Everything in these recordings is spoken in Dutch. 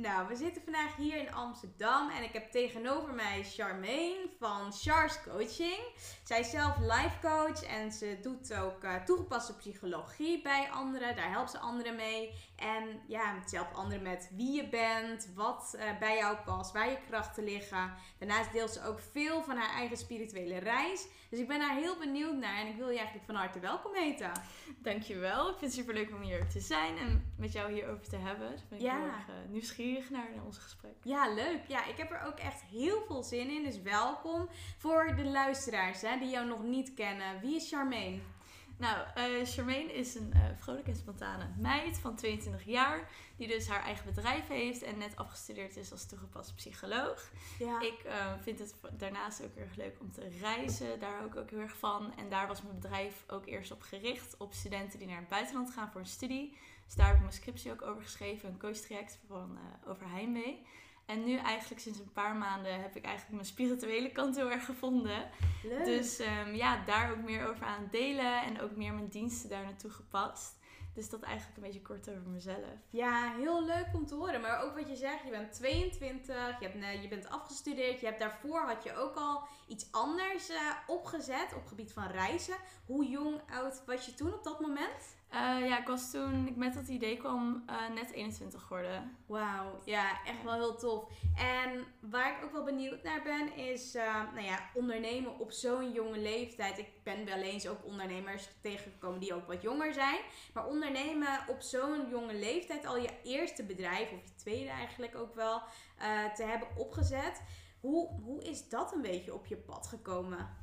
Nou, we zitten vandaag hier in Amsterdam en ik heb tegenover mij Charmaine van Char's Coaching. Zij is zelf life coach en ze doet ook uh, toegepaste psychologie bij anderen. Daar helpt ze anderen mee. En ja, ze helpt anderen met wie je bent, wat uh, bij jou past, waar je krachten liggen. Daarnaast deelt ze ook veel van haar eigen spirituele reis. Dus ik ben daar heel benieuwd naar en ik wil je eigenlijk van harte welkom heten. Dankjewel. Ik vind het super leuk om hier te zijn en met jou hierover te hebben. Dus ben ik ja. heel erg uh, nieuwsgierig naar, naar ons gesprek. Ja, leuk. Ja, ik heb er ook echt heel veel zin in. Dus welkom voor de luisteraars hè, die jou nog niet kennen. Wie is Charmaine? Nou, uh, Charmaine is een uh, vrolijke en spontane meid van 22 jaar. Die dus haar eigen bedrijf heeft en net afgestudeerd is als toegepaste psycholoog. Ja. Ik uh, vind het daarnaast ook erg leuk om te reizen. Daar hou ik ook heel erg van. En daar was mijn bedrijf ook eerst op gericht. Op studenten die naar het buitenland gaan voor een studie. Dus daar heb ik mijn scriptie ook over geschreven. Een coachtraject van, over heimwee. En nu eigenlijk sinds een paar maanden heb ik eigenlijk mijn spirituele kant heel erg gevonden. Leuk. Dus um, ja, daar ook meer over aan delen en ook meer mijn diensten daar naartoe gepast. Dus dat eigenlijk een beetje kort over mezelf. Ja, heel leuk om te horen. Maar ook wat je zegt, je bent 22, je, hebt, je bent afgestudeerd. Je hebt daarvoor had je ook al iets anders uh, opgezet op gebied van reizen. Hoe jong, oud was je toen op dat moment? Uh, ja, ik was toen ik met dat idee kwam uh, net 21 geworden. Wauw, ja, echt wel heel tof. En waar ik ook wel benieuwd naar ben, is uh, nou ja, ondernemen op zo'n jonge leeftijd. Ik ben wel eens ook ondernemers tegengekomen die ook wat jonger zijn. Maar ondernemen op zo'n jonge leeftijd, al je eerste bedrijf, of je tweede eigenlijk ook wel, te hebben opgezet. Hoe, hoe is dat een beetje op je pad gekomen?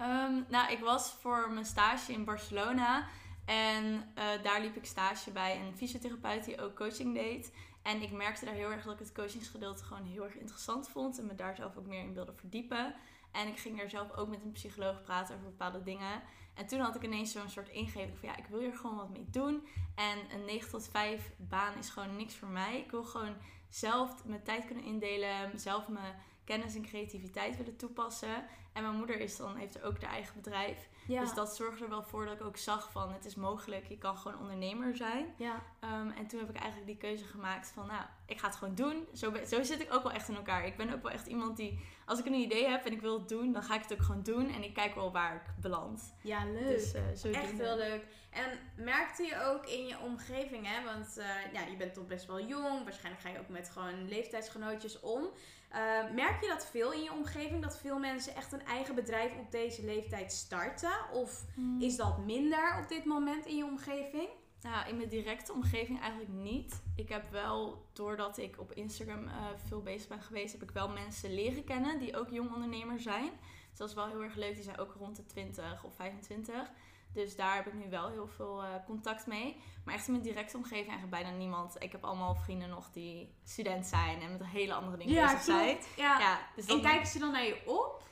Um, nou, ik was voor mijn stage in Barcelona. En uh, daar liep ik stage bij een fysiotherapeut die ook coaching deed. En ik merkte daar heel erg dat ik het coachingsgedeelte gewoon heel erg interessant vond. En me daar zelf ook meer in wilde verdiepen. En ik ging daar zelf ook met een psycholoog praten over bepaalde dingen. En toen had ik ineens zo'n soort ingeving van ja, ik wil hier gewoon wat mee doen. En een 9 tot 5 baan is gewoon niks voor mij. Ik wil gewoon zelf mijn tijd kunnen indelen. Zelf mijn kennis en creativiteit willen toepassen. En mijn moeder is dan, heeft er ook haar eigen bedrijf. Dus dat zorgde er wel voor dat ik ook zag van het is mogelijk, je kan gewoon ondernemer zijn. Ja. Um, en toen heb ik eigenlijk die keuze gemaakt van nou, ik ga het gewoon doen. Zo, zo zit ik ook wel echt in elkaar. Ik ben ook wel echt iemand die, als ik een idee heb en ik wil het doen, dan ga ik het ook gewoon doen. En ik kijk wel waar ik beland. Ja, leuk. Dus, uh, zo echt heel leuk. En merkte je ook in je omgeving, hè? Want uh, ja, je bent toch best wel jong. Waarschijnlijk ga je ook met gewoon leeftijdsgenootjes om. Uh, merk je dat veel in je omgeving? Dat veel mensen echt een eigen bedrijf op deze leeftijd starten? Of hmm. is dat minder op dit moment in je omgeving? Nou, in mijn directe omgeving eigenlijk niet. Ik heb wel, doordat ik op Instagram uh, veel bezig ben geweest, heb ik wel mensen leren kennen die ook jong ondernemer zijn. Dus dat is wel heel erg leuk. Die zijn ook rond de 20 of 25. Dus daar heb ik nu wel heel veel uh, contact mee. Maar echt in mijn directe omgeving eigenlijk bijna niemand. Ik heb allemaal vrienden nog die student zijn en met hele andere dingen ja, bezig zijn. Ja. ja dus en kijken ze dan naar je op?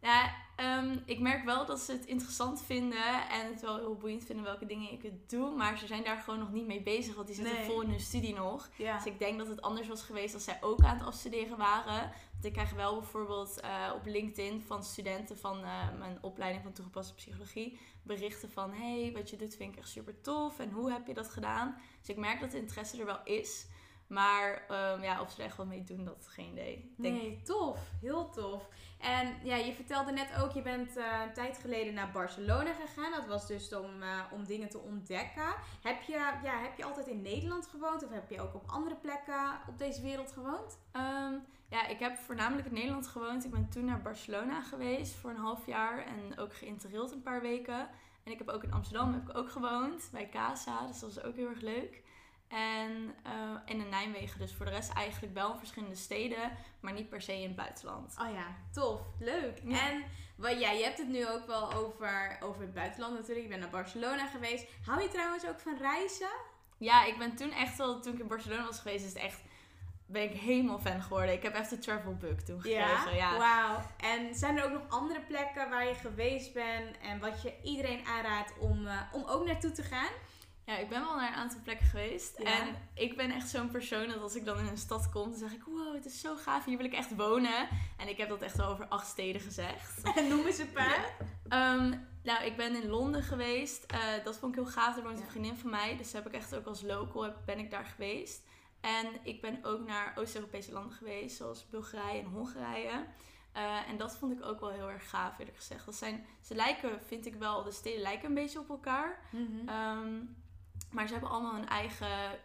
Ja, um, ik merk wel dat ze het interessant vinden en het wel heel boeiend vinden welke dingen ik het doe. Maar ze zijn daar gewoon nog niet mee bezig, want die zitten vol in hun studie nog. Ja. Dus ik denk dat het anders was geweest als zij ook aan het afstuderen waren. Want ik krijg wel bijvoorbeeld uh, op LinkedIn van studenten van uh, mijn opleiding van toegepaste psychologie berichten van: hey, wat je doet vind ik echt super tof en hoe heb je dat gedaan? Dus ik merk dat de interesse er wel is. Maar um, ja, of ze er echt wel mee doen, dat geen idee. Denk nee, tof. Heel tof. En ja, je vertelde net ook, je bent uh, een tijd geleden naar Barcelona gegaan. Dat was dus om, uh, om dingen te ontdekken. Heb je, ja, heb je altijd in Nederland gewoond? Of heb je ook op andere plekken op deze wereld gewoond? Um, ja, ik heb voornamelijk in Nederland gewoond. Ik ben toen naar Barcelona geweest voor een half jaar. En ook geïnterreeld een paar weken. En ik heb ook in Amsterdam heb ik ook gewoond. Bij Casa. Dus dat was ook heel erg leuk. En, uh, in Nijmegen. Dus voor de rest eigenlijk wel in verschillende steden, maar niet per se in het buitenland. Oh ja, tof. Leuk. En wat, ja, je hebt het nu ook wel over, over het buitenland natuurlijk. Ik ben naar Barcelona geweest. Hou je trouwens ook van reizen? Ja, ik ben toen echt wel, toen ik in Barcelona was geweest, is het echt ben ik helemaal fan geworden. Ik heb echt de travel book toen gekregen. Ja, wauw. En zijn er ook nog andere plekken waar je geweest bent en wat je iedereen aanraadt om, uh, om ook naartoe te gaan? Ja, ik ben wel naar een aantal plekken geweest. En ik ben echt zo'n persoon dat als ik dan in een stad kom, dan zeg ik: Wow, het is zo gaaf, hier wil ik echt wonen. En ik heb dat echt al over acht steden gezegd. En noem eens een paar. Ehm, nou, ik ben in Londen geweest. Uh, dat vond ik heel gaaf. Daar woont een vriendin van mij. Dus heb ik echt ook als local ben ik daar geweest. En ik ben ook naar Oost-Europese landen geweest, zoals Bulgarije en Hongarije. Eh, en dat vond ik ook wel heel erg gaaf, eerlijk gezegd. Dat zijn, ze lijken, vind ik wel, de steden lijken een beetje op elkaar. Ehm, maar ze hebben allemaal hun eigen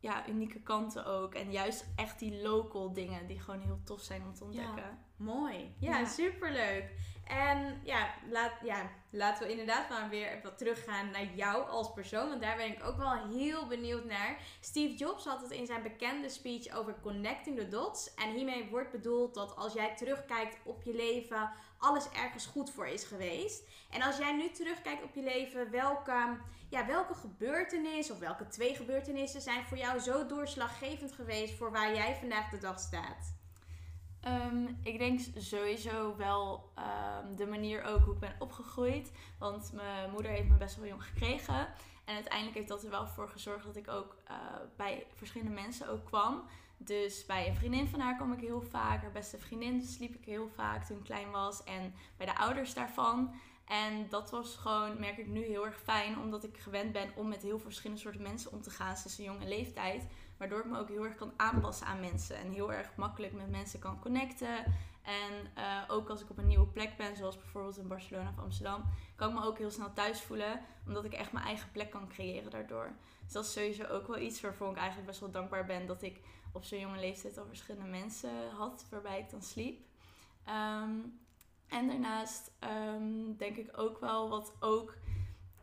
ja, unieke kanten ook. En juist echt die local dingen die gewoon heel tof zijn om te ontdekken. Mooi. Ja, Ja. superleuk. En ja, laat, ja, laten we inderdaad maar weer wat teruggaan naar jou als persoon. Want daar ben ik ook wel heel benieuwd naar. Steve Jobs had het in zijn bekende speech over connecting the dots. En hiermee wordt bedoeld dat als jij terugkijkt op je leven, alles ergens goed voor is geweest. En als jij nu terugkijkt op je leven, welke, ja, welke gebeurtenis of welke twee gebeurtenissen zijn voor jou zo doorslaggevend geweest voor waar jij vandaag de dag staat? Ehm, ik denk sowieso wel ehm, de manier ook hoe ik ben opgegroeid. Want mijn moeder heeft me best wel jong gekregen. En uiteindelijk heeft dat er wel voor gezorgd dat ik ook eh, bij verschillende mensen ook kwam. Dus bij een vriendin van haar kwam ik heel vaak. Haar beste vriendin sliep ik heel vaak toen ik klein was. En bij de ouders daarvan. En dat was gewoon, merk ik nu, heel erg fijn. Omdat ik gewend ben om met heel verschillende soorten mensen om te gaan sinds een jonge leeftijd. Waardoor ik me ook heel erg kan aanpassen aan mensen. En heel erg makkelijk met mensen kan connecten. En eh, ook als ik op een nieuwe plek ben, zoals bijvoorbeeld in Barcelona of Amsterdam, kan ik me ook heel snel thuis voelen. Omdat ik echt mijn eigen plek kan creëren daardoor. Dus dat is sowieso ook wel iets waarvoor ik eigenlijk best wel dankbaar ben dat ik op zo'n jonge leeftijd al verschillende mensen had waarbij ik dan sliep. Ehm, en daarnaast ehm, denk ik ook wel wat ook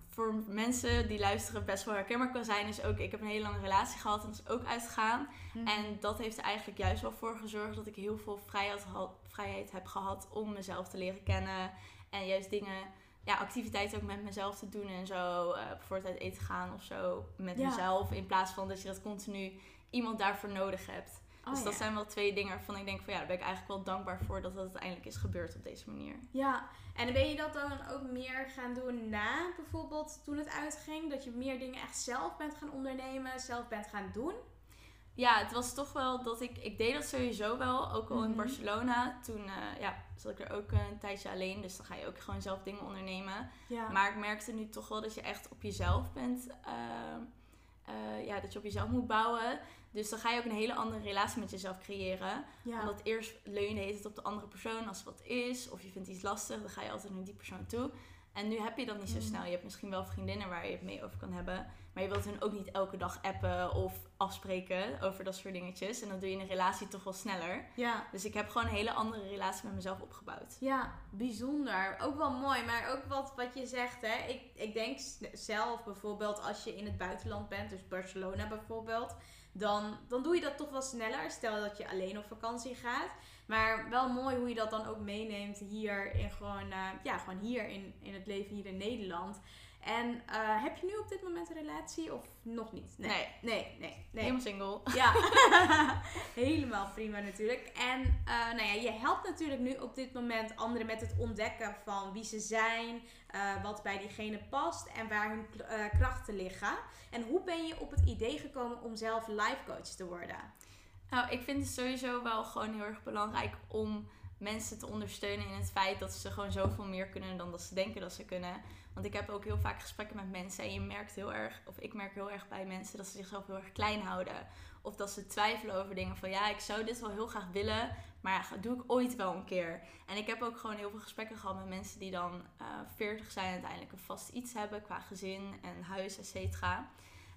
voor mensen die luisteren best wel herkenbaar kan zijn. Is ook, ik heb een hele lange relatie gehad en dat is ook uitgegaan. En dat heeft er eigenlijk juist wel voor gezorgd dat ik heel veel vrijheid, had- vrijheid heb gehad om mezelf te leren kennen. En juist dingen, ja, activiteiten ook met mezelf te doen en zo. eh bijvoorbeeld uit eten gaan of zo met Ja. mezelf. In plaats van dat je dat continu iemand daarvoor nodig hebt. Oh, dus dat ja. zijn wel twee dingen waarvan ik denk van ja, daar ben ik eigenlijk wel dankbaar voor dat dat uiteindelijk is gebeurd op deze manier. Ja, en ben je dat dan ook meer gaan doen na bijvoorbeeld toen het uitging? Dat je meer dingen echt zelf bent gaan ondernemen, zelf bent gaan doen? Ja, het was toch wel dat ik... Ik deed dat sowieso wel, ook al in Mhm. Barcelona. Toen eh, ja, zat ik er ook een tijdje alleen. Dus dan ga je ook gewoon zelf dingen ondernemen. Ja. Maar ik merkte nu toch wel dat je echt op jezelf bent. eh, eh, ja, dat je op jezelf moet bouwen. Dus dan ga je ook een hele andere relatie met jezelf creëren. ja. Omdat eerst leun je het op de andere persoon als er wat is. Of je vindt iets lastig, dan ga je altijd naar die persoon toe. En nu heb je dat niet zo Mhm. snel. Je hebt misschien wel vriendinnen waar je het mee over kan hebben. Maar je wilt hun ook niet elke dag appen of afspreken over dat soort dingetjes. En dat doe je in een relatie toch wel sneller. ja. Dus ik heb gewoon een hele andere relatie met mezelf opgebouwd. Ja, bijzonder. Ook wel mooi, maar ook wat, wat je zegt, hè. Ik, ik denk zelf bijvoorbeeld als je in het buitenland bent, dus Barcelona bijvoorbeeld, dan, dan doe je dat toch wel sneller. Stel dat je alleen op vakantie gaat. Maar wel mooi hoe je dat dan ook meeneemt hier in gewoon, eh, ja, gewoon hier in, in het leven hier in Nederland. En eh, heb je nu op dit moment een relatie of nog niet? Nee. Nee, nee, nee. nee. Helemaal single. Ja, helemaal prima natuurlijk. En eh, nou ja, je helpt natuurlijk nu op dit moment anderen met het ontdekken van wie ze zijn, eh, wat bij diegene past en waar hun krachten liggen. En hoe ben je op het idee gekomen om zelf life coach te worden? Nou, ik vind het sowieso wel gewoon heel erg belangrijk om mensen te ondersteunen in het feit dat ze gewoon zoveel meer kunnen dan dat ze denken dat ze kunnen. Want ik heb ook heel vaak gesprekken met mensen en je merkt heel erg, of ik merk heel erg bij mensen dat ze zichzelf heel erg klein houden. Of dat ze twijfelen over dingen van ja, ik zou dit wel heel graag willen, maar doe ik ooit wel een keer. En ik heb ook gewoon heel veel gesprekken gehad met mensen die dan eh 40 zijn en uiteindelijk een vast iets hebben qua gezin en huis, et cetera.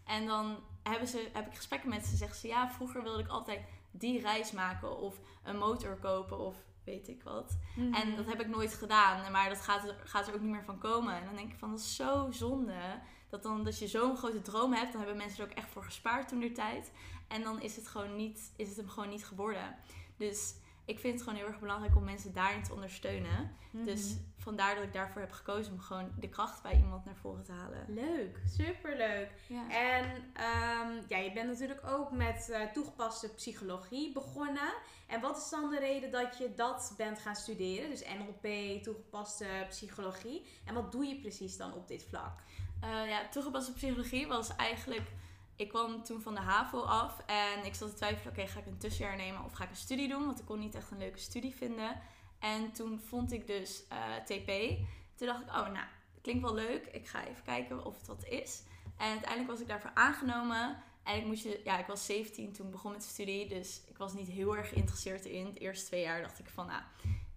En dan hebben ze, heb ik gesprekken met ze. Zeggen ze ja, vroeger wilde ik altijd die reis maken of een motor kopen of weet ik wat. Mhm. En dat heb ik nooit gedaan. Maar dat gaat er, gaat er ook niet meer van komen. En dan denk ik van dat is zo zonde. Dat, dan, dat je zo'n grote droom hebt. Dan hebben mensen er ook echt voor gespaard toen der tijd. En dan is het, gewoon niet, is het hem gewoon niet geworden. Dus ik vind het gewoon heel erg belangrijk om mensen daarin te ondersteunen. Mhm. Dus vandaar dat ik daarvoor heb gekozen om gewoon de kracht bij iemand naar voren te halen. Leuk, superleuk. Ja. En ehm, ja, je bent natuurlijk ook met eh, toegepaste psychologie begonnen. En wat is dan de reden dat je dat bent gaan studeren? Dus NLP, toegepaste psychologie. En wat doe je precies dan op dit vlak? Eh, ja, toegepaste psychologie was eigenlijk... Ik kwam toen van de HAVO af en ik zat te twijfelen... Oké, ga ik een tussenjaar nemen of ga ik een studie doen? Want ik kon niet echt een leuke studie vinden. En toen vond ik dus eh, TP. Toen dacht ik, oh nou, klinkt wel leuk. Ik ga even kijken of het wat is. En uiteindelijk was ik daarvoor aangenomen. En ik, moest je, ja, ik was 17 toen ik begon met de studie. Dus ik was niet heel erg geïnteresseerd in. De eerste twee jaar dacht ik van, nou,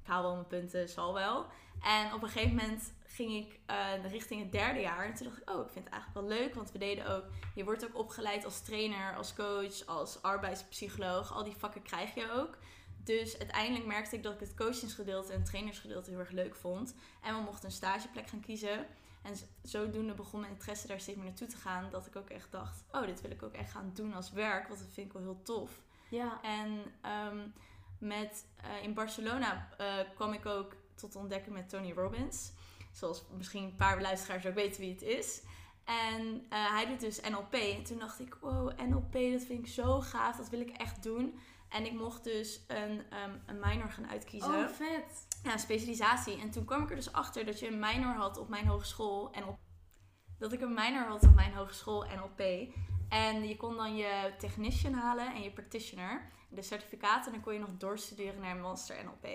ik haal wel mijn punten, zal wel. En op een gegeven moment ging ik uh, richting het derde jaar. En toen dacht ik, oh, ik vind het eigenlijk wel leuk. Want we deden ook, je wordt ook opgeleid als trainer, als coach, als arbeidspsycholoog. Al die vakken krijg je ook. Dus uiteindelijk merkte ik dat ik het coachingsgedeelte en het trainersgedeelte heel erg leuk vond. En we mochten een stageplek gaan kiezen. En zodoende begon mijn interesse daar steeds meer naartoe te gaan. Dat ik ook echt dacht, oh, dit wil ik ook echt gaan doen als werk. Want dat vind ik wel heel tof. Ja. En um, met, uh, in Barcelona uh, kwam ik ook tot ontdekken met Tony Robbins. Zoals misschien een paar luisteraars ook weten wie het is. En uh, hij doet dus NLP. En toen dacht ik, wow, NLP, dat vind ik zo gaaf. Dat wil ik echt doen. En ik mocht dus een, um, een minor gaan uitkiezen. Oh, vet. Ja, specialisatie. En toen kwam ik er dus achter dat je een minor had op mijn hogeschool. En op, dat ik een minor had op mijn hogeschool NLP. En je kon dan je technician halen en je practitioner. De certificaten. En dan kon je nog doorstuderen naar een master NLP.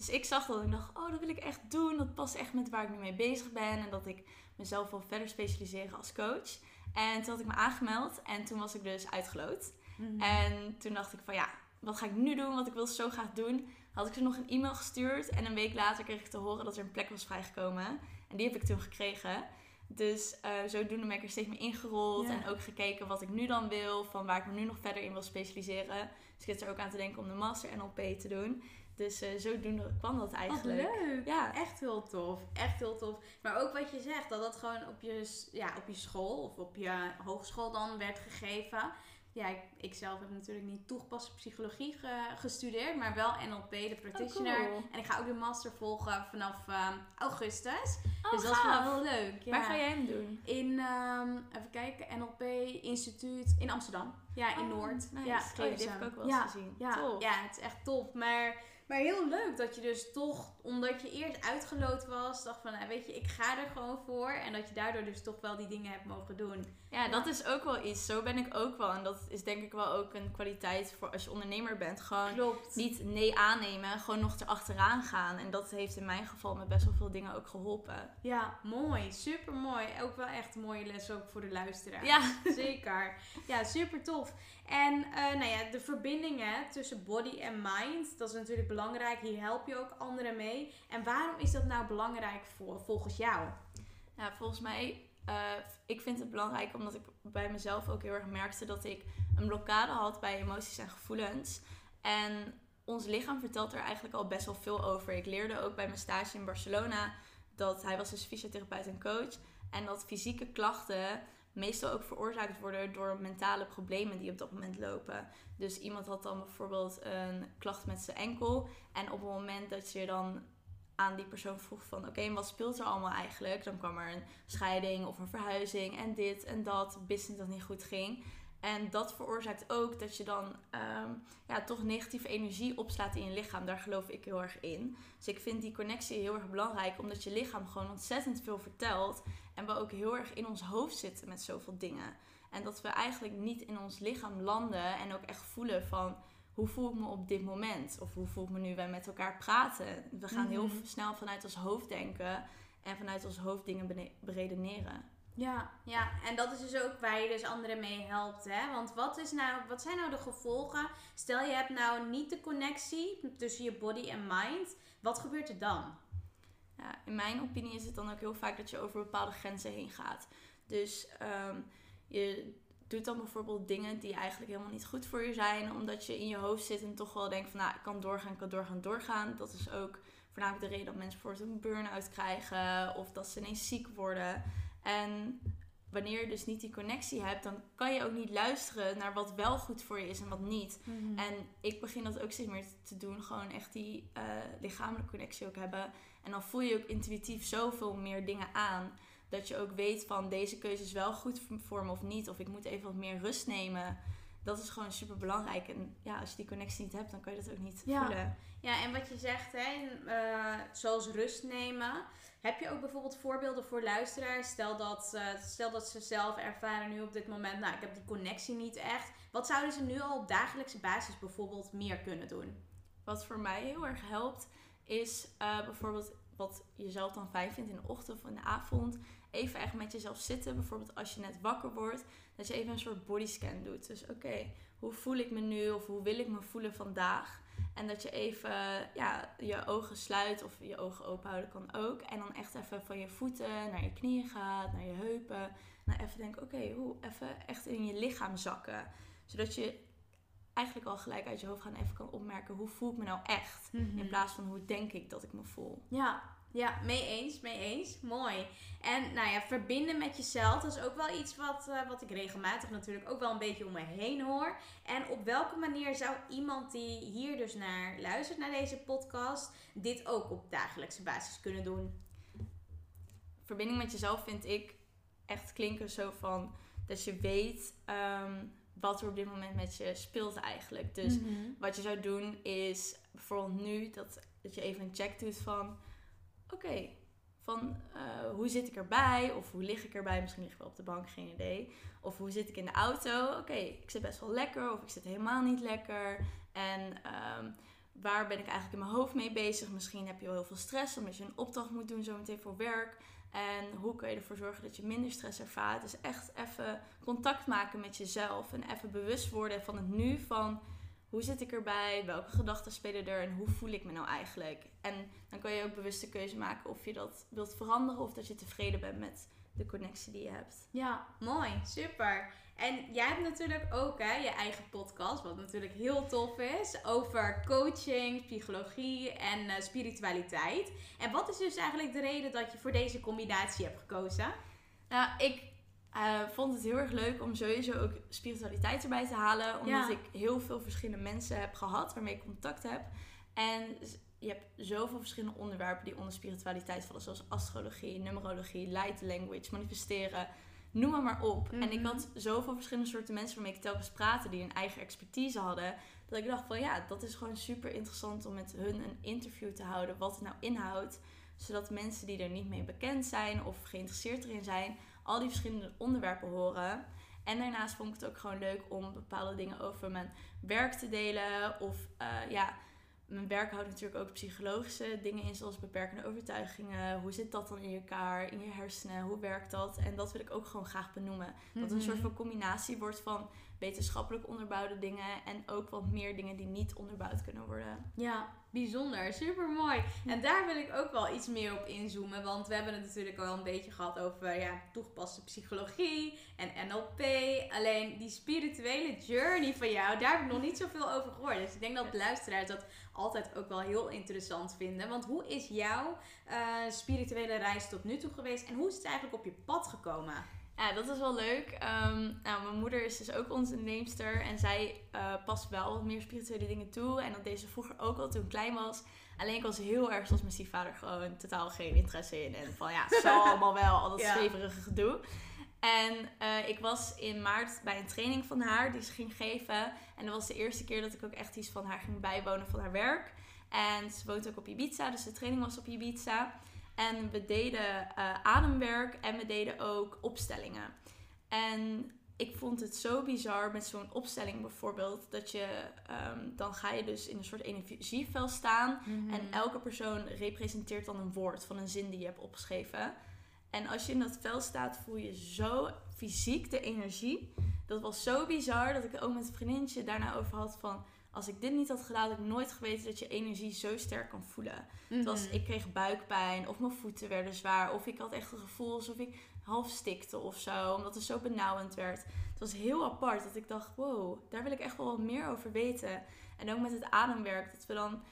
Dus ik zag dat en ik dacht, oh, dat wil ik echt doen. Dat past echt met waar ik nu mee bezig ben. En dat ik mezelf wil verder specialiseren als coach. En toen had ik me aangemeld. En toen was ik dus uitgeloot. Mm-hmm. En toen dacht ik van ja, wat ga ik nu doen? Want ik wil zo graag doen. Had ik ze nog een e-mail gestuurd. En een week later kreeg ik te horen dat er een plek was vrijgekomen. En die heb ik toen gekregen. Dus uh, zodoende ben ik er steeds meer ingerold. En ook gekeken wat ik nu dan wil. Van waar ik me nu nog verder in wil specialiseren. Dus ik zit er ook aan te denken om de master NLP te doen. Dus uh, zodoende kwam dat eigenlijk. Wat leuk. Ja. Echt heel tof. Echt heel tof. Maar ook wat je zegt, dat dat gewoon op je, ja, op je school of op je hogeschool dan werd gegeven ja, ik, ik, zelf heb natuurlijk niet toegepaste psychologie gestudeerd, maar wel NLP, de practitioner. Oh, en ik ga ook de master volgen vanaf uh, augustus. Oh, dus dat is wel heel leuk. Ja. Waar ga jij hem doen? In, um, even kijken, NLP Instituut in Amsterdam. Ja, in oh, Noord. Nice. Ja, oh, heb ik ook wel eens ja, gezien. Ja, Tof. ja, het is echt top. Maar maar heel leuk dat je dus toch, omdat je eerst uitgeloot was, dacht van, nou, weet je, ik ga er gewoon voor. En dat je daardoor dus toch wel die dingen hebt mogen doen. Ja, dat is ook wel iets. Zo ben ik ook wel. En dat is denk ik wel ook een kwaliteit voor als je ondernemer bent. Gewoon Klopt. niet nee aannemen, gewoon nog erachteraan gaan. En dat heeft in mijn geval met best wel veel dingen ook geholpen. Ja, mooi. Super mooi. Ook wel echt een mooie les ook voor de luisteraar. Ja. Zeker. Ja, super tof. En uh, nou ja, de verbindingen tussen body en mind, dat is natuurlijk belangrijk. Hier help je ook anderen mee. En waarom is dat nou belangrijk voor, volgens jou? Ja, volgens mij, uh, ik vind het belangrijk omdat ik bij mezelf ook heel erg merkte dat ik een blokkade had bij emoties en gevoelens. En ons lichaam vertelt er eigenlijk al best wel veel over. Ik leerde ook bij mijn stage in Barcelona dat hij was dus fysiotherapeut en coach. En dat fysieke klachten meestal ook veroorzaakt worden door mentale problemen die op dat moment lopen. Dus iemand had dan bijvoorbeeld een klacht met zijn enkel. En op het moment dat je dan aan die persoon vroeg van oké, wat speelt er allemaal eigenlijk? Dan kwam er een scheiding of een verhuizing en dit en dat, business dat niet goed ging. En dat veroorzaakt ook dat je dan um, ja, toch negatieve energie opslaat in je lichaam. Daar geloof ik heel erg in. Dus ik vind die connectie heel erg belangrijk, omdat je lichaam gewoon ontzettend veel vertelt. En we ook heel erg in ons hoofd zitten met zoveel dingen. En dat we eigenlijk niet in ons lichaam landen en ook echt voelen van hoe voel ik me op dit moment? Of hoe voel ik me nu wij met elkaar praten? We gaan heel mhm. snel vanuit ons hoofd denken en vanuit ons hoofd dingen beredeneren. Ja, ja, en dat is dus ook waar je dus anderen mee helpt. Hè? Want wat, is nou, wat zijn nou de gevolgen? Stel je hebt nou niet de connectie tussen je body en mind. Wat gebeurt er dan? Ja, in mijn opinie is het dan ook heel vaak dat je over bepaalde grenzen heen gaat. Dus um, je doet dan bijvoorbeeld dingen die eigenlijk helemaal niet goed voor je zijn. Omdat je in je hoofd zit en toch wel denkt van nou, ik kan doorgaan, ik kan doorgaan, doorgaan. Dat is ook voornamelijk de reden dat mensen bijvoorbeeld een burn-out krijgen. Of dat ze ineens ziek worden. En wanneer je dus niet die connectie hebt, dan kan je ook niet luisteren naar wat wel goed voor je is en wat niet. Mhm. En ik begin dat ook steeds meer te doen. Gewoon echt die uh, lichamelijke connectie ook hebben. En dan voel je ook intuïtief zoveel meer dingen aan. Dat je ook weet van deze keuze is wel goed voor me of niet. Of ik moet even wat meer rust nemen. Dat is gewoon super belangrijk. En ja, als je die connectie niet hebt, dan kan je dat ook niet voelen. Ja, en wat je zegt, hè, uh, zoals rust nemen. Heb je ook bijvoorbeeld voorbeelden voor luisteraars? Stel dat, uh, stel dat ze zelf ervaren nu op dit moment, nou, ik heb die connectie niet echt. Wat zouden ze nu al op dagelijkse basis bijvoorbeeld meer kunnen doen? Wat voor mij heel erg helpt, is uh, bijvoorbeeld wat je zelf dan fijn vindt in de ochtend of in de avond. even echt met jezelf zitten. Bijvoorbeeld als je net wakker wordt, dat je even een soort bodyscan doet. Dus oké, hoe voel ik me nu of hoe wil ik me voelen vandaag? En dat je even ja, je ogen sluit of je ogen open houden kan ook. En dan echt even van je voeten naar je knieën gaat, naar je heupen. Nou, even denken, oké, hoe even echt in je lichaam zakken. Zodat je eigenlijk al gelijk uit je hoofd gaan even kan opmerken hoe voel ik me nou echt. Mhm. In plaats van hoe denk ik dat ik me voel. Ja, ja, mee eens, mee eens. Mooi. En nou ja, verbinden met jezelf, dat is ook wel iets wat, eh, wat ik regelmatig natuurlijk ook wel een beetje om me heen hoor. En op welke manier zou iemand die hier dus naar luistert, naar deze podcast, dit ook op dagelijkse basis kunnen doen? Verbinding met jezelf vind ik echt klinken zo van dat je weet ehm, wat er op dit moment met je speelt eigenlijk. Dus Mhm. wat je zou doen is bijvoorbeeld nu dat, dat je even een check doet van oké, van eh, hoe zit ik erbij? Of hoe lig ik erbij? Misschien lig ik wel op de bank, geen idee. Of hoe zit ik in de auto? Oké, ik zit best wel lekker of ik zit helemaal niet lekker. En ehm, waar ben ik eigenlijk in mijn hoofd mee bezig? Misschien heb je wel heel veel stress omdat je een opdracht moet doen zometeen voor werk. En hoe kun je ervoor zorgen dat je minder stress ervaart? Dus echt even contact maken met jezelf. En even bewust worden van het nu. Van hoe zit ik erbij? Welke gedachten spelen er? En hoe voel ik me nou eigenlijk? En dan kan je ook bewust de keuze maken of je dat wilt veranderen. Of dat je tevreden bent met de connectie die je hebt. Ja, mooi, super. En jij hebt natuurlijk ook hè, je eigen podcast, wat natuurlijk heel tof is, over coaching, psychologie en eh, spiritualiteit. En wat is dus eigenlijk de reden dat je voor deze combinatie hebt gekozen? Nou, ik eh, vond het heel erg leuk om sowieso ook spiritualiteit erbij te halen. Omdat Ja. ik heel veel verschillende mensen heb gehad waarmee ik contact heb. En je hebt zoveel verschillende onderwerpen die onder spiritualiteit vallen. Zoals astrologie, numerologie, light language, manifesteren. Noem maar maar op. En ik Mhm. had zoveel verschillende soorten mensen waarmee ik telkens praatte die een eigen expertise hadden. Dat ik dacht van ja, dat is gewoon super interessant om met hun een interview te houden. Wat het nou inhoudt. Zodat mensen die er niet mee bekend zijn of geïnteresseerd erin zijn, al die verschillende onderwerpen horen. En daarnaast vond ik het ook gewoon leuk om bepaalde dingen over mijn werk te delen. Of eh, ja, mijn werk houdt natuurlijk ook psychologische dingen in, zoals beperkende overtuigingen. Hoe zit dat dan in elkaar, in je hersenen? Hoe werkt dat? En dat wil ik ook gewoon graag benoemen. Dat het een soort van combinatie wordt van wetenschappelijk onderbouwde dingen en ook wat meer dingen die niet onderbouwd kunnen worden. Ja, bijzonder, super mooi. En daar wil ik ook wel iets meer op inzoomen, want we hebben het natuurlijk al een beetje gehad over ja, toegepaste psychologie en NLP. Alleen die spirituele journey van jou, daar heb ik nog niet zoveel over gehoord. Dus ik denk dat luisteraars dat altijd ook wel heel interessant vinden. Want hoe is jouw eh, spirituele reis tot nu toe geweest en hoe is het eigenlijk op je pad gekomen? Ja, dat is wel leuk. Ehm, nou, mijn moeder is dus ook onze neemster en zij eh, past wel wat meer spirituele dingen toe. En dat deed ze vroeger ook al toen ik klein was. Alleen ik was heel erg zoals mijn stiefvader gewoon totaal geen interesse in. En van ja, zal allemaal wel, al dat Ja. zweverige gedoe. En eh, ik was in maart bij een training van haar die ze ging geven. En dat was de eerste keer dat ik ook echt iets van haar ging bijwonen van haar werk. En ze woont ook op Ibiza, dus de training was op Ibiza. En we deden eh, ademwerk en we deden ook opstellingen. En ik vond het zo bizar met zo'n opstelling bijvoorbeeld. Dat je, ehm, dan ga je dus in een soort energieveld staan. En elke persoon representeert dan een woord van een zin die je hebt opgeschreven. En als je in dat veld staat, voel je zo fysiek de energie. Dat was zo bizar dat ik ook met een vriendinnetje daarna over had van... Als ik dit niet had gedaan, had ik nooit geweten dat je energie zo sterk kan voelen. Het was, Mhm. ik kreeg buikpijn of mijn voeten werden zwaar. Of ik had echt het gevoel alsof ik half stikte of zo. Omdat het zo benauwend werd. Het was heel apart dat ik dacht, wow, daar wil ik echt wel wat meer over weten. En ook met het ademwerk. Dat we dan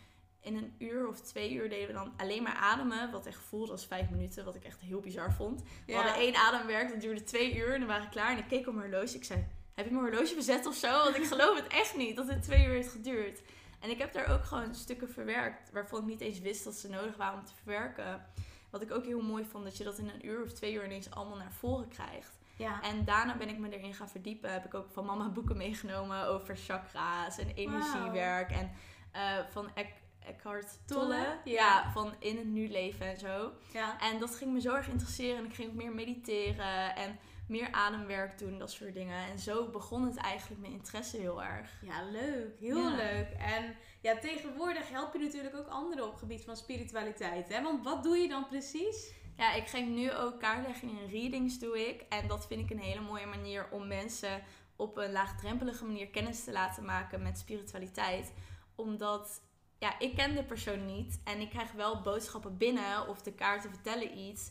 in een uur of twee uur deden we dan alleen maar ademen. Wat echt voelde als vijf minuten. Wat ik echt heel bizar vond. We Ja. hadden één ademwerk, dat duurde twee uur. En dan waren we klaar. En ik keek op mijn horloge. Ik zei, heb je mijn horloge bezet of zo? Want ik geloof het echt niet dat het twee uur heeft geduurd. En ik heb daar ook gewoon stukken verwerkt. Waarvan ik niet eens wist dat ze nodig waren om te verwerken. Wat ik ook heel mooi vond. Dat je dat in een uur of twee uur ineens allemaal naar voren krijgt. Ja. En daarna ben ik me erin gaan verdiepen. Heb ik ook van mama boeken meegenomen over chakra's en energiewerk. En eh, van Ec- Eckhart Tolle. Ja, van in het nu leven en zo. ja. En dat ging me zo erg interesseren. En ik ging ook meer mediteren en meer ademwerk doen, dat soort dingen. En zo begon het eigenlijk mijn interesse heel erg. Ja, leuk. Heel Ja. leuk. En ja, tegenwoordig help je natuurlijk ook anderen op het gebied van spiritualiteit. Hè? Want wat doe je dan precies? Ja, ik geef nu ook kaartlegging en readings doe ik. En dat vind ik een hele mooie manier om mensen op een laagdrempelige manier kennis te laten maken met spiritualiteit. Omdat, ja, ik ken de persoon niet. En ik krijg wel boodschappen binnen of de kaarten vertellen iets.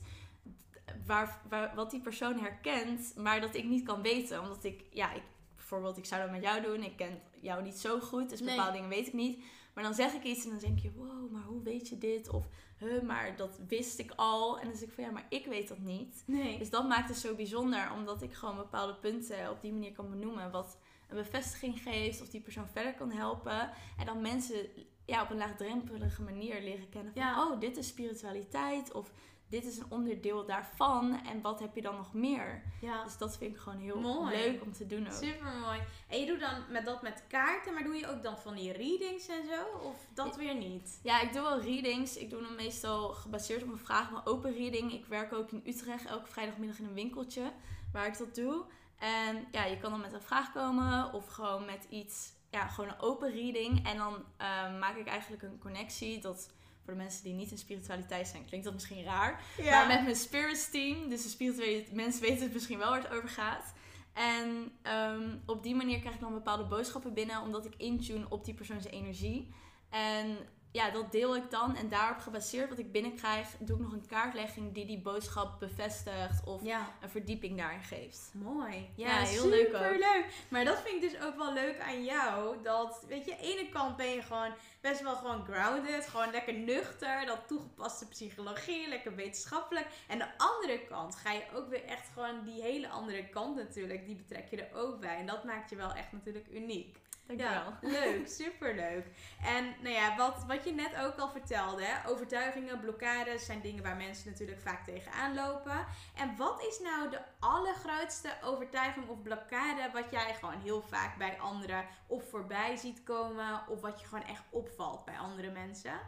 Waar, waar, wat die persoon herkent, maar dat ik niet kan weten. Omdat ik, ja, ik, bijvoorbeeld, ik zou dat met jou doen. Ik ken jou niet zo goed, dus Nee. bepaalde dingen weet ik niet. Maar dan zeg ik iets en dan denk je, wow, maar hoe weet je dit? Of, huh, maar dat wist ik al. En dan zeg ik van, ja, maar ik weet dat niet. Nee. Dus dat maakt het zo bijzonder, omdat ik gewoon bepaalde punten op die manier kan benoemen. Wat een bevestiging geeft, of die persoon verder kan helpen. En dan mensen ja, op een laagdrempelige manier leren kennen van, Ja. oh, dit is spiritualiteit. Of dit is een onderdeel daarvan. En wat heb je dan nog meer? Ja. Dus dat vind ik gewoon heel Mooi. leuk om te doen ook. Super mooi. En je doet dan met dat met kaarten, maar doe je ook dan van die readings en zo? Of dat weer niet? Ja, ik doe wel readings. Ik doe hem meestal gebaseerd op een vraag, maar open reading. Ik werk ook in Utrecht elke vrijdagmiddag in een winkeltje waar ik dat doe. En ja, je kan dan met een vraag komen of gewoon met iets, ja, gewoon een open reading. En dan ehm, maak ik eigenlijk een connectie. Dat voor de mensen die niet in spiritualiteit zijn, klinkt dat misschien raar. Maar met mijn spirits team, dus de spirituele mensen weten het misschien wel waar het over gaat. En ehm, op die manier krijg ik dan bepaalde boodschappen binnen, omdat ik intune op die persoon zijn energie. En ja, dat deel ik dan. En daarop gebaseerd wat ik binnenkrijg, doe ik nog een kaartlegging die die boodschap bevestigt of Ja. een verdieping daarin geeft. Mooi. Ja, Ja, heel super leuk ook. leuk. Maar dat vind ik dus ook wel leuk aan jou. Dat, weet je, aan de ene kant ben je gewoon best wel gewoon grounded. Gewoon lekker nuchter. Dat toegepaste psychologie. Lekker wetenschappelijk. En de andere kant ga je ook weer echt gewoon die hele andere kant natuurlijk. Die betrek je er ook bij. En dat maakt je wel echt natuurlijk uniek. Dankjewel. Ja, leuk, superleuk. En nou ja, wat, wat je net ook al vertelde, hè, overtuigingen, blokkades zijn dingen waar mensen natuurlijk vaak tegenaan lopen. En wat is nou de allergrootste overtuiging of blokkade wat jij gewoon heel vaak bij anderen of voorbij ziet komen of wat je gewoon echt opvalt bij andere mensen?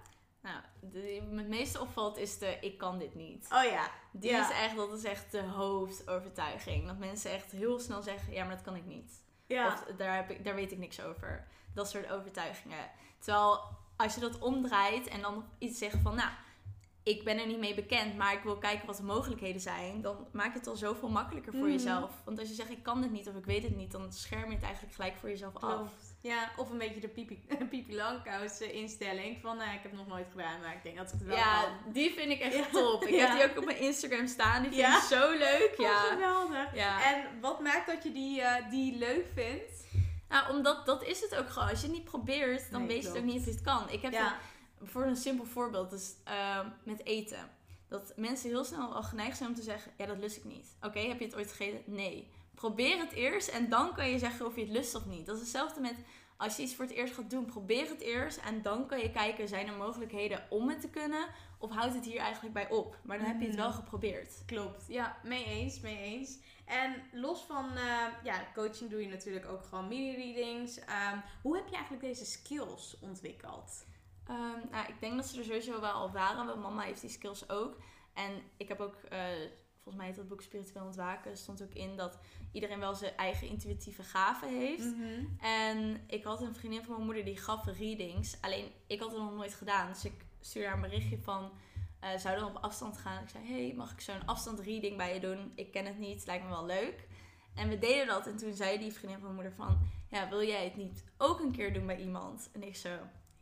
Nou, de, het meeste opvalt is de ik kan dit niet. Oh ja, Die Ja. is echt, dat is echt de hoofdovertuiging. Dat mensen echt heel snel zeggen, ja, maar dat kan ik niet. Ja. Of daar, heb ik, daar weet ik niks over. Dat soort overtuigingen. Terwijl als je dat omdraait en dan iets zegt van, nou, ik ben er niet mee bekend, maar ik wil kijken wat de mogelijkheden zijn, dan maak je het al zoveel makkelijker voor Mhm. jezelf. Want als je zegt, ik kan dit niet of ik weet het niet, dan scherm je het eigenlijk gelijk voor jezelf af. Ja, of een beetje de pipi, pipi langkous eh, instelling van, nou, ik heb nog nooit gedaan, maar ik denk dat ik het wel Ja, kan. die vind ik echt Ja. top. Ik Ja. heb die ook op mijn Instagram staan. Die vind Ja? ik zo leuk. Oh, Ja. geweldig. ja. En wat maakt dat je die, eh, die leuk vindt? Nou, omdat dat is het ook gewoon. Als je het niet probeert, dan Nee, weet je het ook niet of je het kan. Ik heb voor een simpel voorbeeld, dus ehm, met eten. Dat mensen heel snel al geneigd zijn om te zeggen, ja, dat lust ik niet. Oké, heb je het ooit gegeten? Nee. Probeer het eerst en dan kan je zeggen of je het lust of niet. Dat is hetzelfde met als je iets voor het eerst gaat doen. Probeer het eerst en dan kan je kijken, zijn er mogelijkheden om het te kunnen? Of houdt het hier eigenlijk bij op? Maar dan heb je het Mhm. wel geprobeerd. Klopt, ja, mee eens, mee eens. En los van eh, ja, coaching doe je natuurlijk ook gewoon mini-readings. Ehm, hoe heb je eigenlijk deze skills ontwikkeld? Ehm, nou, ik denk dat ze er sowieso wel al waren. Mijn mama heeft die skills ook. En ik heb ook, eh, volgens mij heet dat boek Spiritueel Ontwaken, stond ook in dat iedereen wel zijn eigen intuïtieve gaven heeft. Mhm. En ik had een vriendin van mijn moeder die gaf readings. Alleen ik had het nog nooit gedaan. Dus ik stuurde haar een berichtje van, eh zou dan op afstand gaan? Ik zei, hey, mag ik zo'n afstandreading bij je doen? Ik ken het niet, het lijkt me wel leuk. En we deden dat. En toen zei die vriendin van mijn moeder van, ja, wil jij het niet ook een keer doen bij iemand? En ik zo,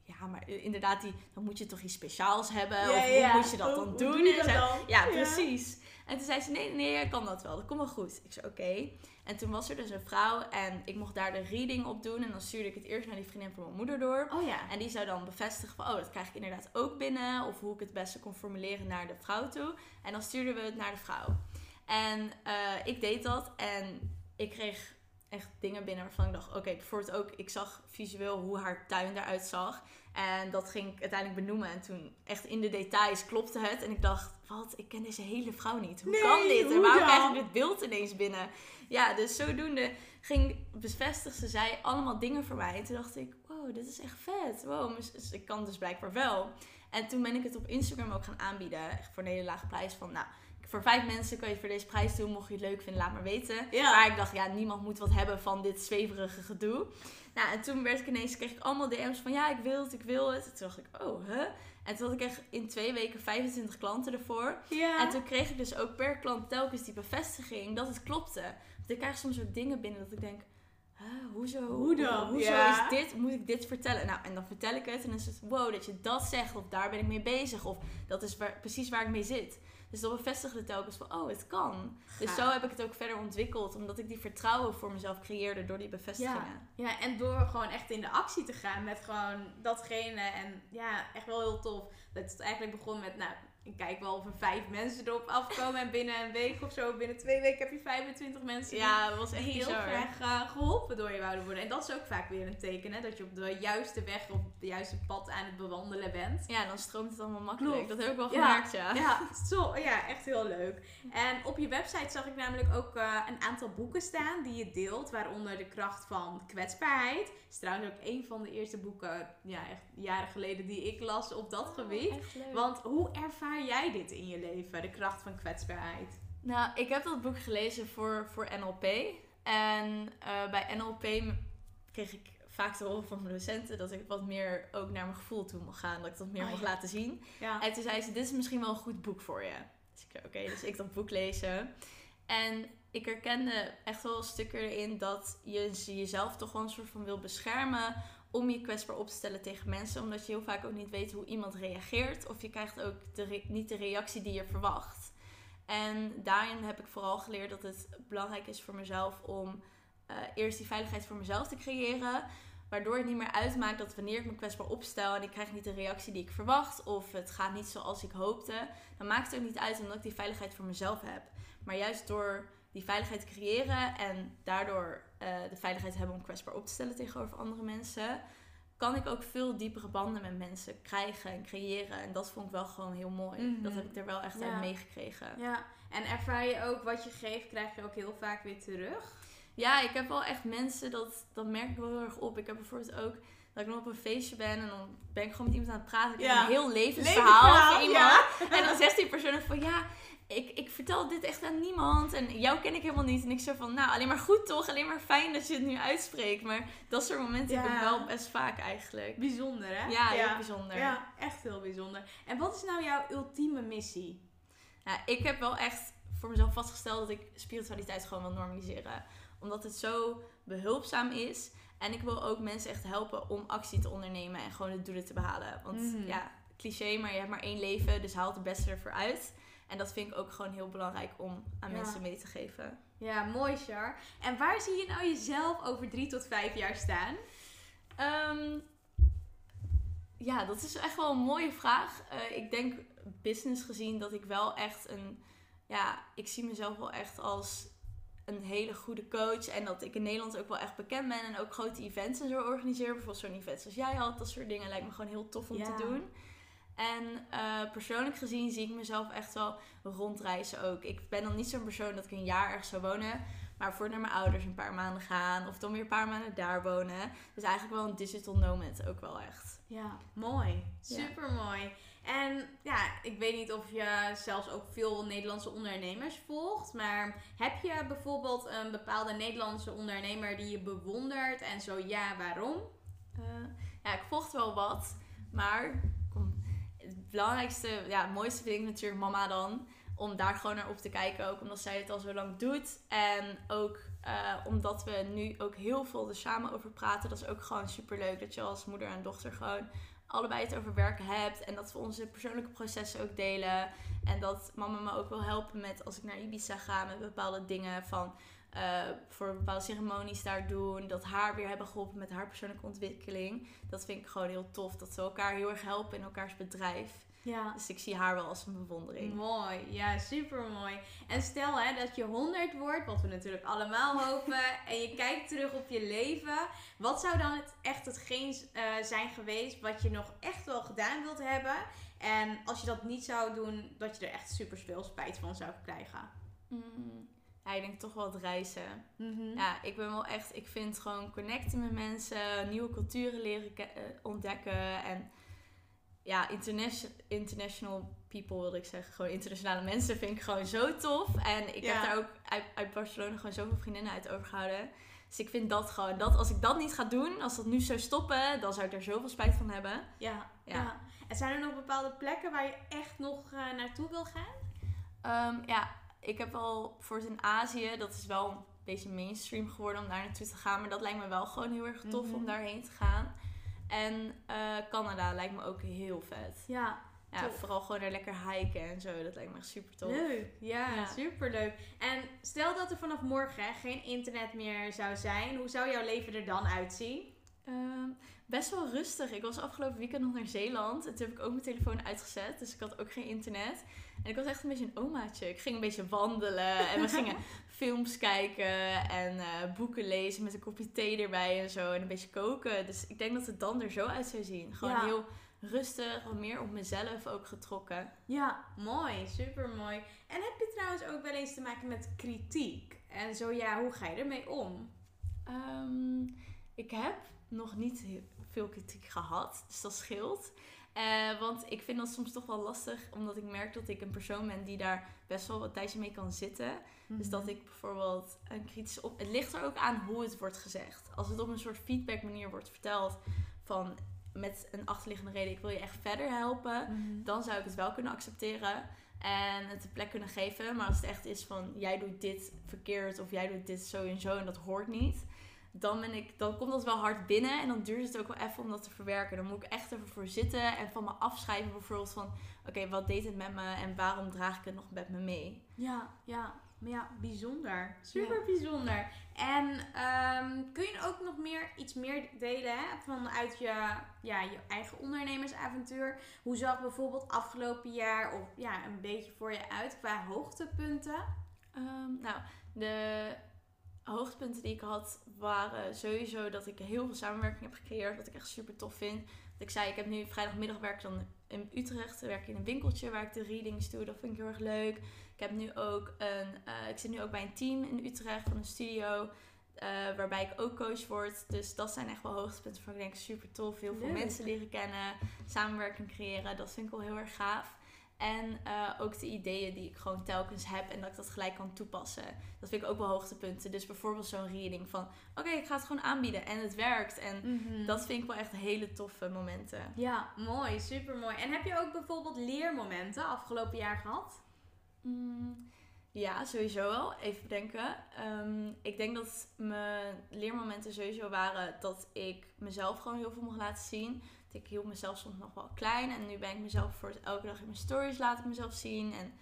ja, maar inderdaad, die, dan moet je toch iets speciaals hebben? of hoe moet je dat dan doen? doe dat dan? ja, precies. En toen zei ze, nee, nee, jij kan dat wel. Dat komt wel goed. Ik zei, oké. En toen was er dus een vrouw en ik mocht daar de reading op doen. En dan stuurde ik het eerst naar die vriendin van mijn moeder door. Oh ja. En die zou dan bevestigen van, oh, dat krijg ik inderdaad ook binnen. Of hoe ik het beste kon formuleren naar de vrouw toe. En dan stuurden we het naar de vrouw. En eh, ik deed dat en ik kreeg echt dingen binnen waarvan ik dacht, oké, bijvoorbeeld ook, ik zag visueel hoe haar tuin eruit zag. En dat ging ik uiteindelijk benoemen. En toen echt in de details klopte het. En ik dacht, wat, ik ken deze hele vrouw niet. Hoe Nee, kan dit? En waarom krijg ik dit beeld ineens binnen? Ja, dus zodoende ging, bevestigde zij allemaal dingen voor mij. En toen dacht ik, wow, dit is echt vet. Wow, dus ik kan dus blijkbaar wel. En toen ben ik het op Instagram ook gaan aanbieden. Echt voor een hele lage prijs. Van, nou, voor vijf mensen kan je het voor deze prijs doen. Mocht je het leuk vinden, laat maar weten. Ja. Maar ik dacht, ja, niemand moet wat hebben van dit zweverige gedoe. Nou, en toen werd ik ineens, kreeg ik allemaal DM's van, ja, ik wil het, ik wil het. En toen dacht ik, oh, hè? En toen had ik echt in twee weken 25 klanten ervoor. Ja. En toen kreeg ik dus ook per klant telkens die bevestiging dat het klopte. Want ik krijg soms ook dingen binnen dat ik denk, huh, hoezo? Hoe dan? Hoezo Ja. is dit? Moet ik dit vertellen? Nou, en dan vertel ik het en dan is het, wow, dat je dat zegt. Of daar ben ik mee bezig. Of dat is waar, precies waar ik mee zit. Dus dat bevestigde telkens van, oh, het kan. Dus zo heb ik het ook verder ontwikkeld. Omdat ik die vertrouwen voor mezelf creëerde door die bevestigingen. Ja, en door gewoon echt in de actie te gaan met gewoon datgene. En ja, echt wel heel tof. Dat het eigenlijk begon met, nou, ik kijk wel of er vijf mensen erop afkomen. En binnen een week of zo, binnen twee weken heb je 25 mensen Ja, dat was echt die heel bizar. graag eh, geholpen door je wouden worden. En dat is ook vaak weer een teken, hè, dat je op de juiste weg, op het juiste pad aan het bewandelen bent. Ja, dan stroomt het allemaal makkelijk. Klopt. Dat heb ik wel Ja. gemerkt, ja. Ja, zo, ja, echt heel leuk. En op je website zag ik namelijk ook eh, een aantal boeken staan die je deelt, waaronder De Kracht van Kwetsbaarheid. Het is trouwens ook een van de eerste boeken, ja, echt jaren geleden, die ik las op dat gebied. Echt leuk. Want hoe ervaar jij dit in je leven, de kracht van kwetsbaarheid? Nou, ik heb dat boek gelezen voor, voor NLP. En eh, bij NLP kreeg ik vaak te horen van mijn docenten dat ik wat meer ook naar mijn gevoel toe mocht gaan. Dat ik dat meer Oh, mocht ja. laten zien. Ja. En toen zei ze, dit is misschien wel een goed boek voor je. Dus ik zei, oké, dus ik dat boek lezen. En ik herkende echt wel stukken erin dat je jezelf toch wel een soort van wil beschermen om je kwetsbaar op te stellen tegen mensen. Omdat je heel vaak ook niet weet hoe iemand reageert. Of je krijgt ook niet de reactie die je verwacht. En daarin heb ik vooral geleerd dat het belangrijk is voor mezelf om eh, eerst die veiligheid voor mezelf te creëren. Waardoor het niet meer uitmaakt dat wanneer ik me kwetsbaar opstel en ik krijg niet de reactie die ik verwacht. Of het gaat niet zoals ik hoopte. Dan maakt het ook niet uit omdat ik die veiligheid voor mezelf heb. Maar juist door die veiligheid creëren en daardoor eh, de veiligheid hebben om kwetsbaar op te stellen tegenover andere mensen, kan ik ook veel diepere banden met mensen krijgen en creëren. En dat vond ik wel gewoon heel mooi. Mhm. Dat heb ik er wel echt Ja. uit meegekregen. ja, en ervaar je ook wat je geeft, krijg je ook heel vaak weer terug? Ja, ik heb wel echt mensen, dat, dat merk ik wel heel erg op. Ik heb bijvoorbeeld ook dat ik nog op een feestje ben en dan ben ik gewoon met iemand aan het praten. Ik heb een heel levensverhaal Levensverhaal, voor iemand. ja. En dan zegt die persoon van ja, ik, ik vertel dit echt aan niemand en jou ken ik helemaal niet. En ik zo van nou, alleen maar goed toch, alleen maar fijn dat je het nu uitspreekt. Maar dat soort momenten heb Ja. ik wel best vaak eigenlijk. Bijzonder, hè? Ja, heel bijzonder. Ja, echt heel bijzonder. En wat is nou jouw ultieme missie? Ja, ik heb wel echt voor mezelf vastgesteld dat ik spiritualiteit gewoon wil normaliseren. Omdat het zo behulpzaam is. En ik wil ook mensen echt helpen om actie te ondernemen en gewoon de doelen te behalen. Want Mhm. ja, cliché, maar je hebt maar één leven, dus haal het beste ervoor uit. En dat vind ik ook gewoon heel belangrijk om aan Ja. mensen mee te geven. Ja, mooi, Char. En waar zie je nou jezelf over drie tot vijf jaar staan? Ehm, ja, dat is echt wel een mooie vraag. Eh, ik denk business gezien dat ik wel echt een... Ja, ik zie mezelf wel echt als een hele goede coach. En dat ik in Nederland ook wel echt bekend ben. En ook grote events en zo organiseer. Bijvoorbeeld zo'n event zoals jij had. Dat soort dingen lijkt me gewoon heel tof om Ja. te doen. En eh, persoonlijk gezien zie ik mezelf echt wel rondreizen ook. Ik ben dan niet zo'n persoon dat ik een jaar ergens zou wonen. Maar voor naar mijn ouders een paar maanden gaan. Of dan weer een paar maanden daar wonen. Dus eigenlijk wel een digital nomad ook wel echt. Ja, mooi. Super mooi. En ja, ik weet niet of je zelfs ook veel Nederlandse ondernemers volgt. Maar heb je bijvoorbeeld een bepaalde Nederlandse ondernemer die je bewondert? En zo ja, waarom? Eh, ja, ik volg wel wat. Maar belangrijkste, ja, het mooiste vind ik natuurlijk mama dan. Om daar gewoon naar op te kijken. Ook omdat zij het al zo lang doet. En ook eh, omdat we nu ook heel veel er samen over praten. Dat is ook gewoon super leuk. Dat je als moeder en dochter gewoon allebei het over werken hebt. En dat we onze persoonlijke processen ook delen. En dat mama me ook wil helpen met als ik naar Ibiza ga. Met bepaalde dingen van eh, voor bepaalde ceremonies daar doen. Dat haar weer hebben geholpen met haar persoonlijke ontwikkeling. Dat vind ik gewoon heel tof. Dat we elkaar heel erg helpen in elkaars bedrijf. Ja. Dus ik zie haar wel als een bewondering. Mooi, ja, super mooi. En stel hè, dat je 100 wordt, wat we natuurlijk allemaal hopen, en je kijkt terug op je leven. Wat zou dan het, echt hetgeen eh, zijn geweest wat je nog echt wel gedaan wilt hebben? En als je dat niet zou doen, dat je er echt super veel spijt van zou krijgen. Mm, ja, ik denk toch wel het reizen. Mhm. Ja, ik ben wel echt, ik vind gewoon connecten met mensen, nieuwe culturen leren eh, ontdekken. En ja, interna- international people wilde ik zeggen. Gewoon internationale mensen vind ik gewoon zo tof. En ik Ja. heb daar ook uit, uit Barcelona gewoon zoveel vriendinnen uit overgehouden. Dus ik vind dat gewoon, dat als ik dat niet ga doen, als dat nu zou stoppen, dan zou ik er zoveel spijt van hebben. Ja, ja. Ja. En zijn er nog bepaalde plekken waar je echt nog eh, naartoe wil gaan? Ehm, ja, ik heb al voor het in Azië, dat is wel een beetje mainstream geworden om daar naartoe te gaan. Maar dat lijkt me wel gewoon heel erg tof Mhm. om daarheen te gaan. En eh, Canada lijkt me ook heel vet. Ja, Ja, Tof. vooral gewoon er lekker hiken en zo. Dat lijkt me echt super tof. leuk. Ja, Ja. superleuk. En stel dat er vanaf morgen hè, geen internet meer zou zijn. Hoe zou jouw leven er dan uitzien? Ehm, best wel rustig. Ik was afgelopen weekend nog naar Zeeland. En toen heb ik ook mijn telefoon uitgezet. Dus ik had ook geen internet. En ik was echt een beetje een omaatje. Ik ging een beetje wandelen. En we gingen films kijken. En eh, boeken lezen met een kopje thee erbij en zo. En een beetje koken. Dus ik denk dat het dan er zo uit zou zien. Gewoon Ja. heel rustig. Wat meer op mezelf ook getrokken. Ja, mooi. Super mooi. En heb je trouwens ook wel eens te maken met kritiek? En zo ja, hoe ga je ermee om? Ehm, ik heb nog niet veel kritiek gehad, dus dat scheelt. Eh, want ik vind dat soms toch wel lastig, omdat ik merk dat ik een persoon ben die daar best wel wat tijdje mee kan zitten. Dus Mhm. dat ik bijvoorbeeld een kritische op. Het ligt er ook aan hoe het wordt gezegd. Als het op een soort feedback manier wordt verteld van met een achterliggende reden, ik wil je echt verder helpen, Mhm. dan zou ik het wel kunnen accepteren en het een plek kunnen geven. Maar als het echt is van jij doet dit verkeerd of jij doet dit zo en zo en dat hoort niet, dan, ben ik, dan komt dat wel hard binnen en dan duurt het ook wel even om dat te verwerken. Dan moet ik echt even voor zitten en van me afschrijven bijvoorbeeld van oké, wat deed het met me en waarom draag ik het nog met me mee? Ja, ja, maar ja, bijzonder. Super bijzonder. En ehm, kun je ook nog meer iets meer delen hè, vanuit je, ja, je eigen ondernemersavontuur? Hoe zag bijvoorbeeld afgelopen jaar of ja, een beetje voor je uit qua hoogtepunten? Ehm, nou, de hoogtepunten die ik had waren sowieso dat ik heel veel samenwerking heb gecreëerd, wat ik echt super tof vind. Dat ik zei, ik heb nu vrijdagmiddag werk dan in Utrecht, werk ik in een winkeltje waar ik de readings doe. Dat vind ik heel erg leuk. Ik heb nu ook een, eh, ik zit nu ook bij een team in Utrecht van een studio. eh, waarbij ik ook coach word. Dus dat zijn echt wel hoogtepunten voor ik denk super tof. Heel veel Leuk. mensen leren kennen, samenwerking creëren. Dat vind ik wel heel erg gaaf. En eh, ook de ideeën die ik gewoon telkens heb en dat ik dat gelijk kan toepassen. Dat vind ik ook wel hoogtepunten. Dus bijvoorbeeld zo'n reading van... Oké, ik ga het gewoon aanbieden en het werkt. En dat vind ik wel echt hele toffe momenten. Ja, mooi, super mooi. En heb je ook bijvoorbeeld leermomenten afgelopen jaar gehad? Mm, ja, sowieso wel. Even bedenken. Ehm, ik denk dat mijn leermomenten sowieso waren dat ik mezelf gewoon heel veel mocht laten zien. Ik hield mezelf soms nog wel klein. En nu ben ik mezelf voor elke dag in mijn stories laat ik mezelf zien. En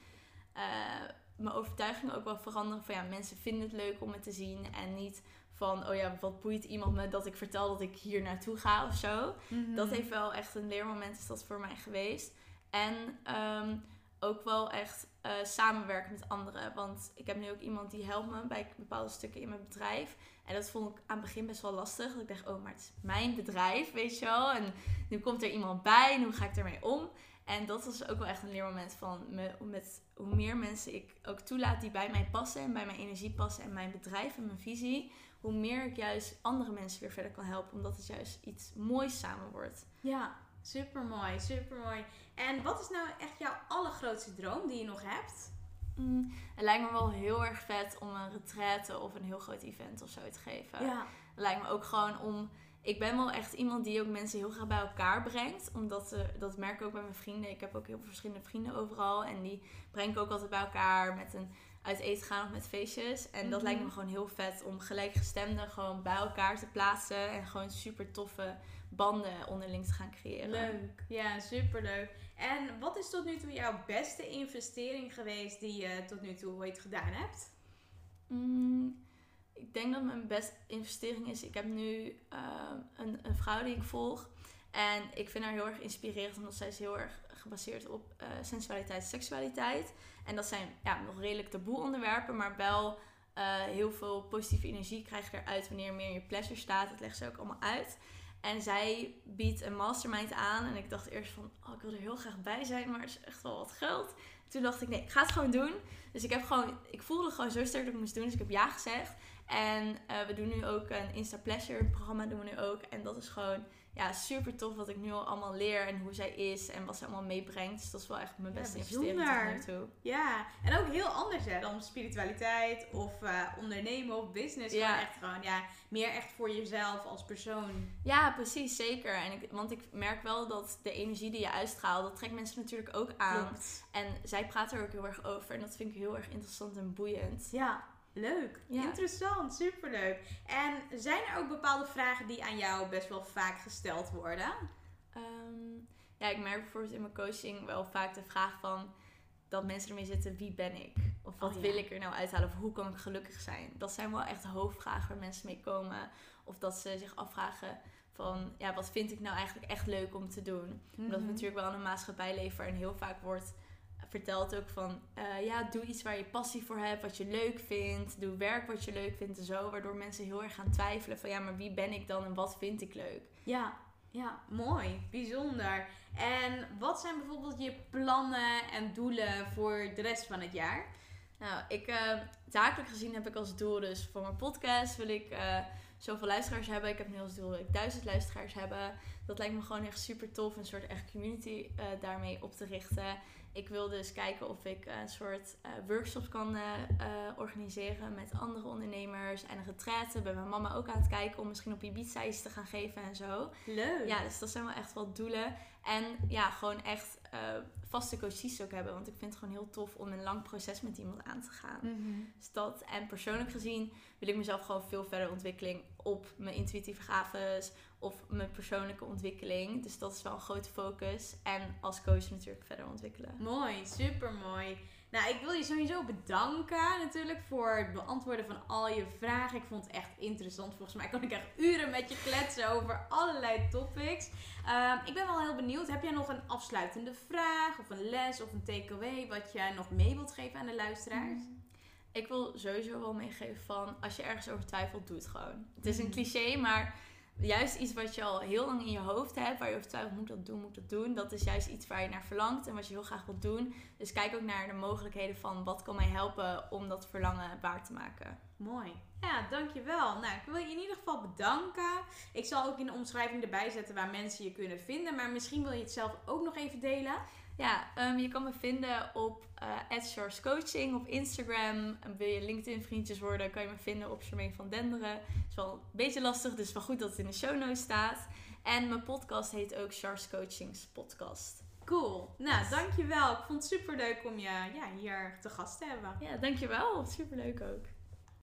eh, mijn overtuiging ook wel veranderen van ja, mensen vinden het leuk om het te zien. En niet van, oh ja, wat boeit iemand me dat ik vertel dat ik hier naartoe ga of zo. Dat heeft wel echt een leermoment is dat voor mij geweest. En ehm, ook wel echt eh, samenwerken met anderen. Want ik heb nu ook iemand die helpt me bij bepaalde stukken in mijn bedrijf. En dat vond ik aan het begin best wel lastig. Dat ik dacht, oh, maar het is mijn bedrijf, weet je wel. En nu komt er iemand bij hoe ga ik ermee om? En dat was ook wel echt een leermoment van me, met hoe meer mensen ik ook toelaat die bij mij passen en bij mijn energie passen en mijn bedrijf en mijn visie, hoe meer ik juist andere mensen weer verder kan helpen, omdat het juist iets moois samen wordt. Ja, super mooi, super mooi. En wat is nou echt jouw allergrootste droom die je nog hebt? Mm, het lijkt me wel heel erg vet om een retraite of een heel groot event of zo te geven. Ja, Het lijkt me ook gewoon om. Ik ben wel echt iemand die ook mensen heel graag bij elkaar brengt. Omdat eh, dat merk ik ook bij mijn vrienden. Ik heb ook heel veel verschillende vrienden overal. En die breng ik ook altijd bij elkaar met een uit eten gaan of met feestjes. En dat Mhm. lijkt me gewoon heel vet om gelijkgestemden gewoon bij elkaar te plaatsen. En gewoon super toffe banden onderling te gaan creëren. leuk. Ja, super leuk. En wat is tot nu toe jouw beste investering geweest die je tot nu toe ooit gedaan hebt? Mm, ik denk dat mijn beste investering is. Ik heb nu eh, een, een vrouw die ik volg. En ik vind haar heel erg inspirerend, omdat zij is heel erg gebaseerd op eh, sensualiteit en seksualiteit. En dat zijn ja, nog redelijk taboe onderwerpen, maar wel eh, heel veel positieve energie krijg je eruit wanneer meer in je pleasure staat. Dat legt ze ook allemaal uit. En zij biedt een mastermind aan. En ik dacht eerst van, oh, ik wil er heel graag bij zijn, maar het is echt wel wat geld. Toen dacht ik, nee, ik ga het gewoon doen. Dus ik heb gewoon, ik voelde gewoon zo sterk dat ik moest doen. Dus ik heb ja gezegd. En eh, we doen nu ook een Insta Pleasure programma doen we nu ook. En dat is gewoon ja, super tof wat ik nu al allemaal leer en hoe zij is en wat ze allemaal meebrengt. Dus dat is wel echt mijn beste investering tot nu toe. Ja, en ook heel anders hè, dan spiritualiteit of eh, ondernemen of business. Ja. Gewoon echt gewoon, ja, meer echt voor jezelf als persoon. Ja, precies, zeker. En ik, want ik merk wel dat de energie die je uitstraalt, dat trekt mensen natuurlijk ook aan. Klopt. En zij praat er ook heel erg over en dat vind ik heel erg interessant en boeiend. Ja, leuk. Ja. Interessant, superleuk. En zijn er ook bepaalde vragen die aan jou best wel vaak gesteld worden? Ehm, ja, ik merk bijvoorbeeld in mijn coaching wel vaak de vraag van dat mensen ermee zitten, wie ben ik? Of wat Oh, ja. wil ik er nou uithalen? Of hoe kan ik gelukkig zijn? Dat zijn wel echt hoofdvragen waar mensen mee komen. Of dat ze zich afvragen van, ja, wat vind ik nou eigenlijk echt leuk om te doen? Omdat we Mhm. natuurlijk wel in een maatschappij leven waarin heel vaak wordt verteld ook van, eh, ja, doe iets waar je passie voor hebt, wat je leuk vindt. Doe werk wat je leuk vindt en zo. Waardoor mensen heel erg gaan twijfelen van, ja, maar wie ben ik dan en wat vind ik leuk? Ja, ja, mooi, bijzonder. En wat zijn bijvoorbeeld je plannen en doelen voor de rest van het jaar? Nou, ik, eh, zakelijk gezien heb ik als doel dus voor mijn podcast wil ik eh, zoveel luisteraars hebben. Ik heb nu als doel wil ik duizend luisteraars hebben. Dat lijkt me gewoon echt super tof, een soort echt community daarmee op te richten. Ik wil dus kijken of ik een soort eh, workshops kan eh, eh, organiseren met andere ondernemers en een retraite. Bij mijn mama ook aan het kijken om misschien op Ibiza iets te gaan geven en zo. Leuk. Ja, dus dat zijn wel echt wel doelen. En ja, gewoon echt vaste coaches ook hebben. Want ik vind het gewoon heel tof om een lang proces met iemand aan te gaan. Mhm. Dus dat. En persoonlijk gezien wil ik mezelf gewoon veel verder ontwikkeling op mijn intuïtieve gaves of mijn persoonlijke ontwikkeling. Dus dat is wel een grote focus. En als coach natuurlijk verder ontwikkelen. Mooi, super mooi. Nou, ik wil je sowieso bedanken natuurlijk voor het beantwoorden van al je vragen. Ik vond het echt interessant. Volgens mij kon ik echt uren met je kletsen over allerlei topics. Ehm, ik ben wel heel benieuwd. Heb jij nog een afsluitende vraag of een les of een takeaway wat jij nog mee wilt geven aan de luisteraars? Ik wil sowieso wel meegeven van als je ergens over twijfelt, doe het gewoon. Het is een Mhm. cliché, maar juist iets wat je al heel lang in je hoofd hebt, waar je over twijfelt, moet dat doen, moet dat doen. Dat is juist iets waar je naar verlangt en wat je heel graag wilt doen. Dus kijk ook naar de mogelijkheden van wat kan mij helpen om dat verlangen waar te maken. Mooi. Ja, dankjewel. Nou, ik wil je in ieder geval bedanken. Ik zal ook in de omschrijving erbij zetten waar mensen je kunnen vinden. Maar misschien wil je het zelf ook nog even delen. Ja, ehm, je kan me vinden op uh, Coaching op Instagram. En wil je LinkedIn vriendjes worden, kan je me vinden op Charmaine van Denderen. Het is wel een beetje lastig, dus wel goed dat het in de show notes staat. En mijn podcast heet ook Char's Coachings Podcast. Cool. Nou, dankjewel. Ik vond het super leuk om je ja, hier te gast te hebben. Ja, dankjewel. Superleuk ook.